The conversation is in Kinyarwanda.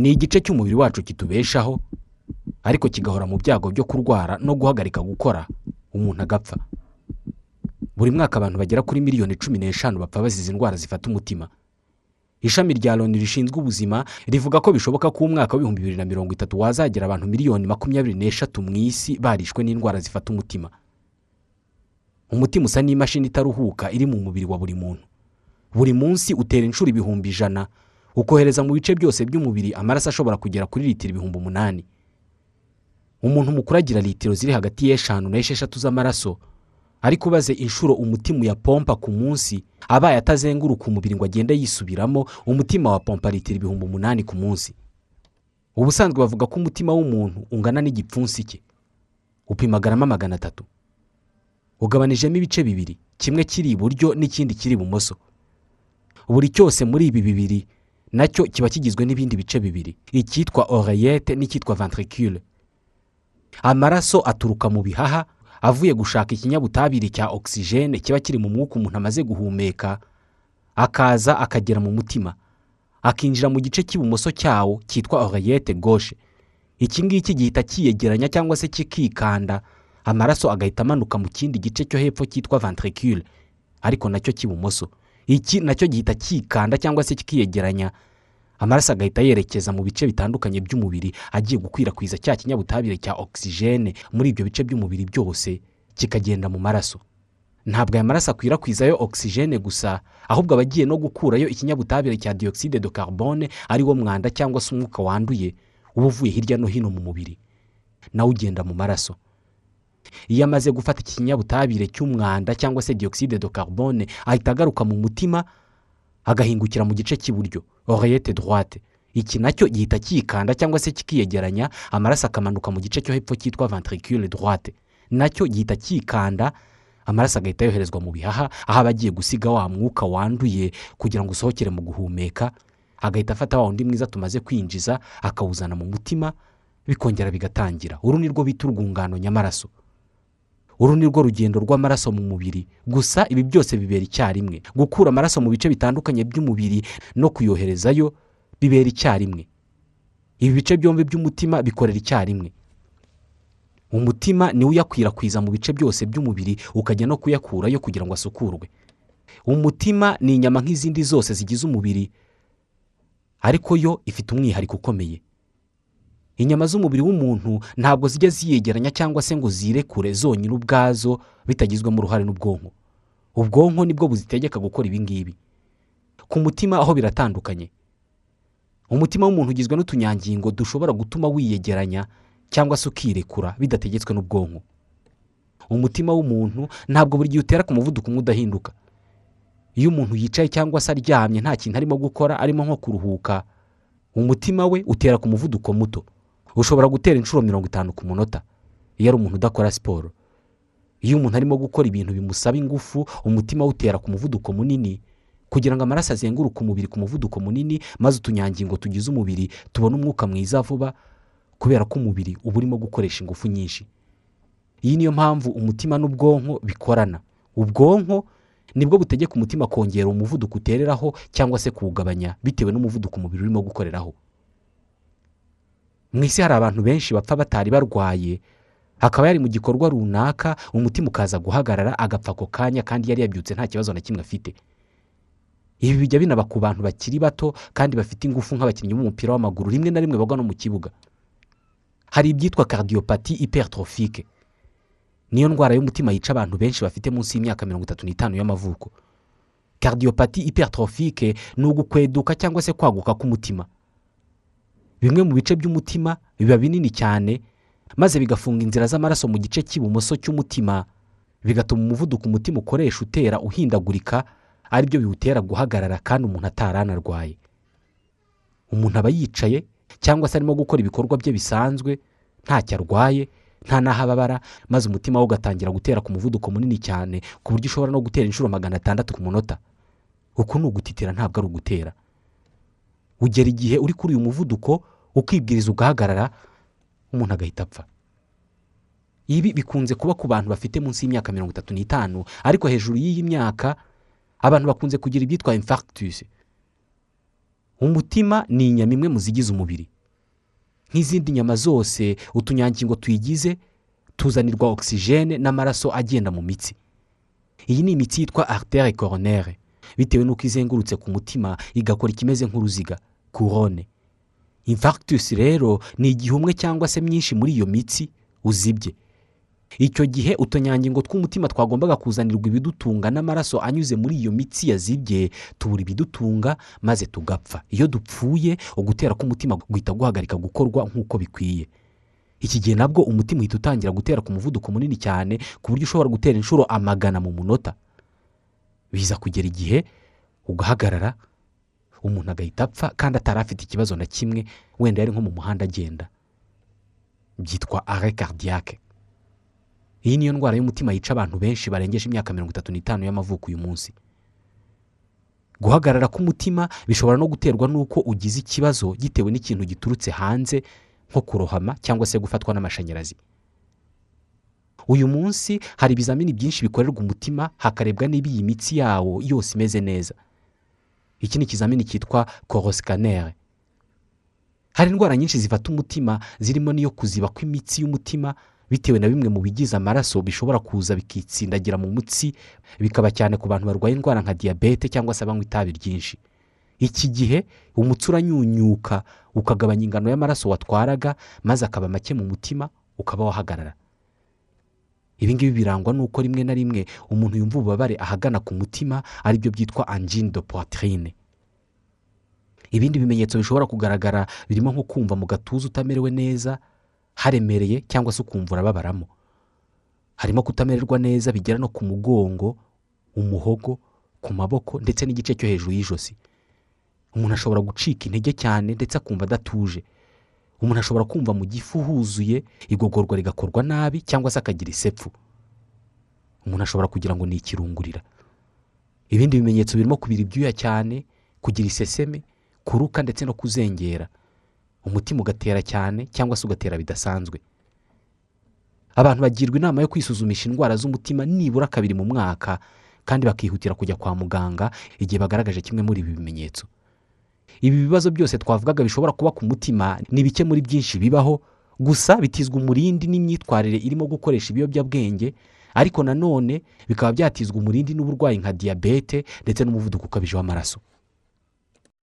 ni igice cy'umubiri wacu kitubeshaho ariko kigahora mu byago byo kurwara no guhagarika gukora umuntu agapfa. Buri mwaka abantu bagera kuri miliyoni cumi n'eshanu bapfa bazize indwara zifata umutima. Ishami rya loni rishinzwe ubuzima rivuga ko bishoboka ko umwaka w'ibihumbi bibiri na mirongo itatu wazagera abantu miliyoni makumyabiri n'eshatu mu isi barishwe n'indwara zifata umutima. Umutima usa n'imashini itaruhuka iri mu mubiri wa buri muntu. Buri munsi utera inshuro ibihumbi ijana ukohereza mu bice byose by'umubiri amaraso ashobora kugera kuri litiro ibihumbi umunani. Umuntu mukuru agira litiro ziri hagati y'eshanu n'esheshatu z'amaraso ariko ubaze inshuro umutima uyapompa ku munsi abaye atazenguruka umubiri ngo agende yisubiramo umutima wa pompa litiro ibihumbi umunani ku munsi. Ubusanzwe bavuga ko umutima w'umuntu ungana n'igipfunsi cye. Upima garama magana atatu. Ugabanijemo ibice bibiri kimwe kiri iburyo n'ikindi kiri ibumoso. Buri cyose muri ibi bibiri na cyo kiba kigizwe n'ibindi bice bibiri. Icyitwa oreyete n'icyitwa ventricule. Amaraso aturuka mu bihaha avuye gushaka ikinyabutabire cya ogisijene kiba kiri mu mwuka umuntu amaze guhumeka akaza akagera mu mutima. Akinjira mu gice cy'ibumoso cyawo cyitwa oreyete goshe iki ngiki gihita kiyegeranya cyangwa se kikikanda amaraso agahita amanuka mu kindi gice cyo hepfo cyitwa ventricule ariko na cyo cy'ibumoso. Iki na cyo gihita kikanda cyangwa se kikiyegeranya? Amaraso agahita yerekeza mu bice bitandukanye by'umubiri agiye gukwirakwiza cya kinyabutabire cya ogisijene muri ibyo bice by'umubiri byose kikagenda mu maraso. Ntabwo aya maraso akwirakwizayo ogisijene gusa ahubwo aba agiye no gukurayo ikinyabutabire cya dioxide de carbone ari wo mwanda cyangwa se umwuka wanduye uba uvuye hirya no hino mu mubiri. Nawe ugenda mu maraso. Iyo amaze gufata iki kinyabutabire cy'umwanda cyangwa se dioxide de carbone ahita agaruka mu mutima agahingukira mu gice cy'iburyo oreyete droite. Iki na cyo gihita kikanda cyangwa se kikiyegeranya amaraso akamanuka mu gice cyo hepfo cyitwa ventricule droite. Nacyo gihita kikanda amaraso agahita yoherezwa mu bihaha aho aba agiye gusiga wa mwuka wanduye kugira ngo usohokere mu guhumeka agahita afata wa wundi mwiza tumaze kwinjiza akawuzana mu mutima bikongera bigatangira. Uru ni rwo bita urwungano nyamaraso. Uru ni rwo rugendo rw'amaraso mu mubiri. Gusa ibi byose bibera icyarimwe. Gukura amaraso mu bice bitandukanye by'umubiri no kuyoherezayo bibera icyarimwe. Ibi bice byombi by'umutima bikorera icyarimwe. Umutima niwo uyakwirakwiza mu bice byose by'umubiri ukajya no kuyakurayo kugira ngo asukurwe. Umutima ni inyama nk'izindi zose zigize umubiri ariko yo ifite umwihariko ukomeye. Inyama z'umubiri w'umuntu ntabwo zijya ziyegeranya cyangwa se ngo zirekure zonyine ubwazo bitagizwemo uruhare n'ubwonko. Ubwonko ni bwo buzitegeka gukora ibi ngibi. Ku mutima aho biratandukanye. Umutima w'umuntu ugizwe n'utunyangingo dushobora gutuma wiyegeranya cyangwa se ukirekura bidategetswe n'ubwonko. Umutima w'umuntu ntabwo buri gihe utera ku muvuduko umwe udahinduka. Iyo umuntu yicaye cyangwa se aryamye nta kintu arimo gukora arimo nko kuruhuka umutima we utera ku muvuduko muto. Ushobora gutera inshuro mirongo itanu ku munota iyo ari umuntu udakora siporo. Iyo umuntu arimo gukora ibintu bimusaba ingufu umutima we utera ku muvuduko munini kugira ngo amaraso azenguruke umubiri ku muvuduko munini maze utunyangingo tugize umubiri tubone umwuka mwiza vuba kubera ko umubiri uba urimo gukoresha ingufu nyinshi. Iyi niyo mpamvu umutima n'ubwonko bikorana. Ubwonko ni bwo butegeka umutima kongera umuvuduko utereraho cyangwa se kuwugabanya bitewe n'umuvuduko umubiri urimo gukoreraho. Mu isi hari abantu benshi bapfa batari barwaye. Hakaba yari mu gikorwa runaka umutima ukaza guhagarara agapfa ako kanya kandi yari yabyutse nta kibazo na kimwe afite. Ibi bijya binaba ku bantu bakiri bato kandi bafite ingufu nk'abakinnyi b'umupira w'amaguru rimwe na rimwe bagwa no mu kibuga. Hari ibyitwa karidiyopati iperetorofike niyo ndwara y'umutima yica abantu benshi bafite munsi y'imyaka mirongo itatu n'itanu y'amavuko. Karidiyopati iperetorofike ni ugukweduka cyangwa se kwaguka k'umutima. Bimwe mu bice by'umutima biba binini cyane maze bigafunga inzira z'amaraso mu gice cy'ibumoso cy'umutima bigatuma umuvuduko umutima ukoresha utera uhindagurika ari byo biwutera guhagarara kandi umuntu ataranarwaye. Umuntu aba yicaye cyangwa se arimo gukora ibikorwa bye bisanzwe ntacyo arwaye nta n'aho ababara maze umutima we ugatangira gutera ku muvuduko munini cyane ku buryo ushobora no gutera inshuro magana atandatu ku munota. Uku ni ugutitira ntabwo ari ugutera. Ugera igihe uri kuri uyu muvuduko ukibwiriza ugahagarara umuntu agahita apfa. Ibi bikunze kuba ku bantu bafite munsi y'imyaka mirongo itatu n'itanu ariko hejuru y'iyi myaka abantu bakunze kugira ibyitwa infarctus. Umutima ni inyama imwe mu zigize umubiri. Nk'izindi nyama zose utunyangingo tuyigize tuzanirwa ogisijene n'amaraso agenda mu mitsi. Iyi ni imitsi yitwa aritere koronere bitewe n'uko izengurutse ku mutima igakora ikimeze nk'uruziga. Kurone infarctus rero ni igihe umwe cyangwa se myinshi muri iyo mitsi uzibye. Icyo gihe utunyangingo tw'umutima twagombaga kuzanirwa ibidutunga n'amaraso anyuze muri iyo mitsi yazibye tubura ibidutunga maze tugapfa. Iyo dupfuye ugutera k'umutima guhita guhagarika gukorwa nk'uko bikwiye. Iki gihe nabwo umutima uhita utangira gutera ku muvuduko munini cyane ku buryo ushobora gutera inshuro amagana mu munota. Biza kugera igihe ugahagarara umuntu agahita apfa kandi atari afite ikibazo na kimwe wenda yari nko mu muhanda agenda byitwa are karidiyake iyi niyo ndwara y'umutima yica abantu benshi barengeje imyaka mirongo itatu n'itanu y'amavuko uyu munsi. Guhagarara k'umutima bishobora no guterwa n'uko ugize ikibazo gitewe n'ikintu giturutse hanze nko kurohama cyangwa se gufatwa n'amashanyarazi. Uyu munsi hari ibizamini byinshi bikorerwa umutima hakarebwa niba iyi mitsi yawo yose imeze neza. Iki ni ikizamini cyitwa korosikanere hari indwara nyinshi zifata umutima zirimo n'iyo kuziba kw'imitsi y'umutima bitewe na bimwe mu bigize amaraso bishobora kuza bikitsindagira mu mutsi bikaba cyane ku bantu barwaye indwara nka diyabete cyangwa se abanywa itabi ryinshi. Iki gihe umutsi uranyunyuka ukagabanya ingano y'amaraso watwaraga maze akaba make mu mutima ukaba wahagarara. Ibi ngibi birangwa n'uko rimwe na rimwe umuntu yumva ububabare ahagana ku mutima ari byo byitwa angine de poitrine. Ibindi bimenyetso bishobora kugaragara birimo nko kumva mu gatuza utamerewe neza haremereye cyangwa se ukumva urababaramo. Harimo kutamererwa neza bigera no ku mugongo umuhogo ku maboko ndetse n'igice cyo hejuru y'ijosi. Umuntu ashobora gucika intege cyane ndetse akumva adatuje. Umuntu ashobora kumva mu gifu huzuye igogorwa rigakorwa nabi cyangwa se akagira isepfu. Umuntu ashobora kugira ngo ni ikirungurira ibindi bimenyetso birimo kubira ibyuya cyane kugira iseseme kuruka ndetse no kuzengera. Umutima ugatera cyane cyangwa se ugatera bidasanzwe. Abantu bagirwa inama yo kwisuzumisha indwara z'umutima nibura kabiri mu mwaka kandi bakihutira kujya kwa muganga igihe bagaragaje kimwe muri ibi bimenyetso. Ibi bibazo byose twavugaga bishobora kuba ku mutima. Ni bike muri byinshi bibaho gusa bitizwa umurindi n'imyitwarire irimo gukoresha ibiyobyabwenge ariko nanone bikaba byatizwa umurindi n'uburwayi nka diyabete ndetse n'umuvuduko ukabije w'amaraso.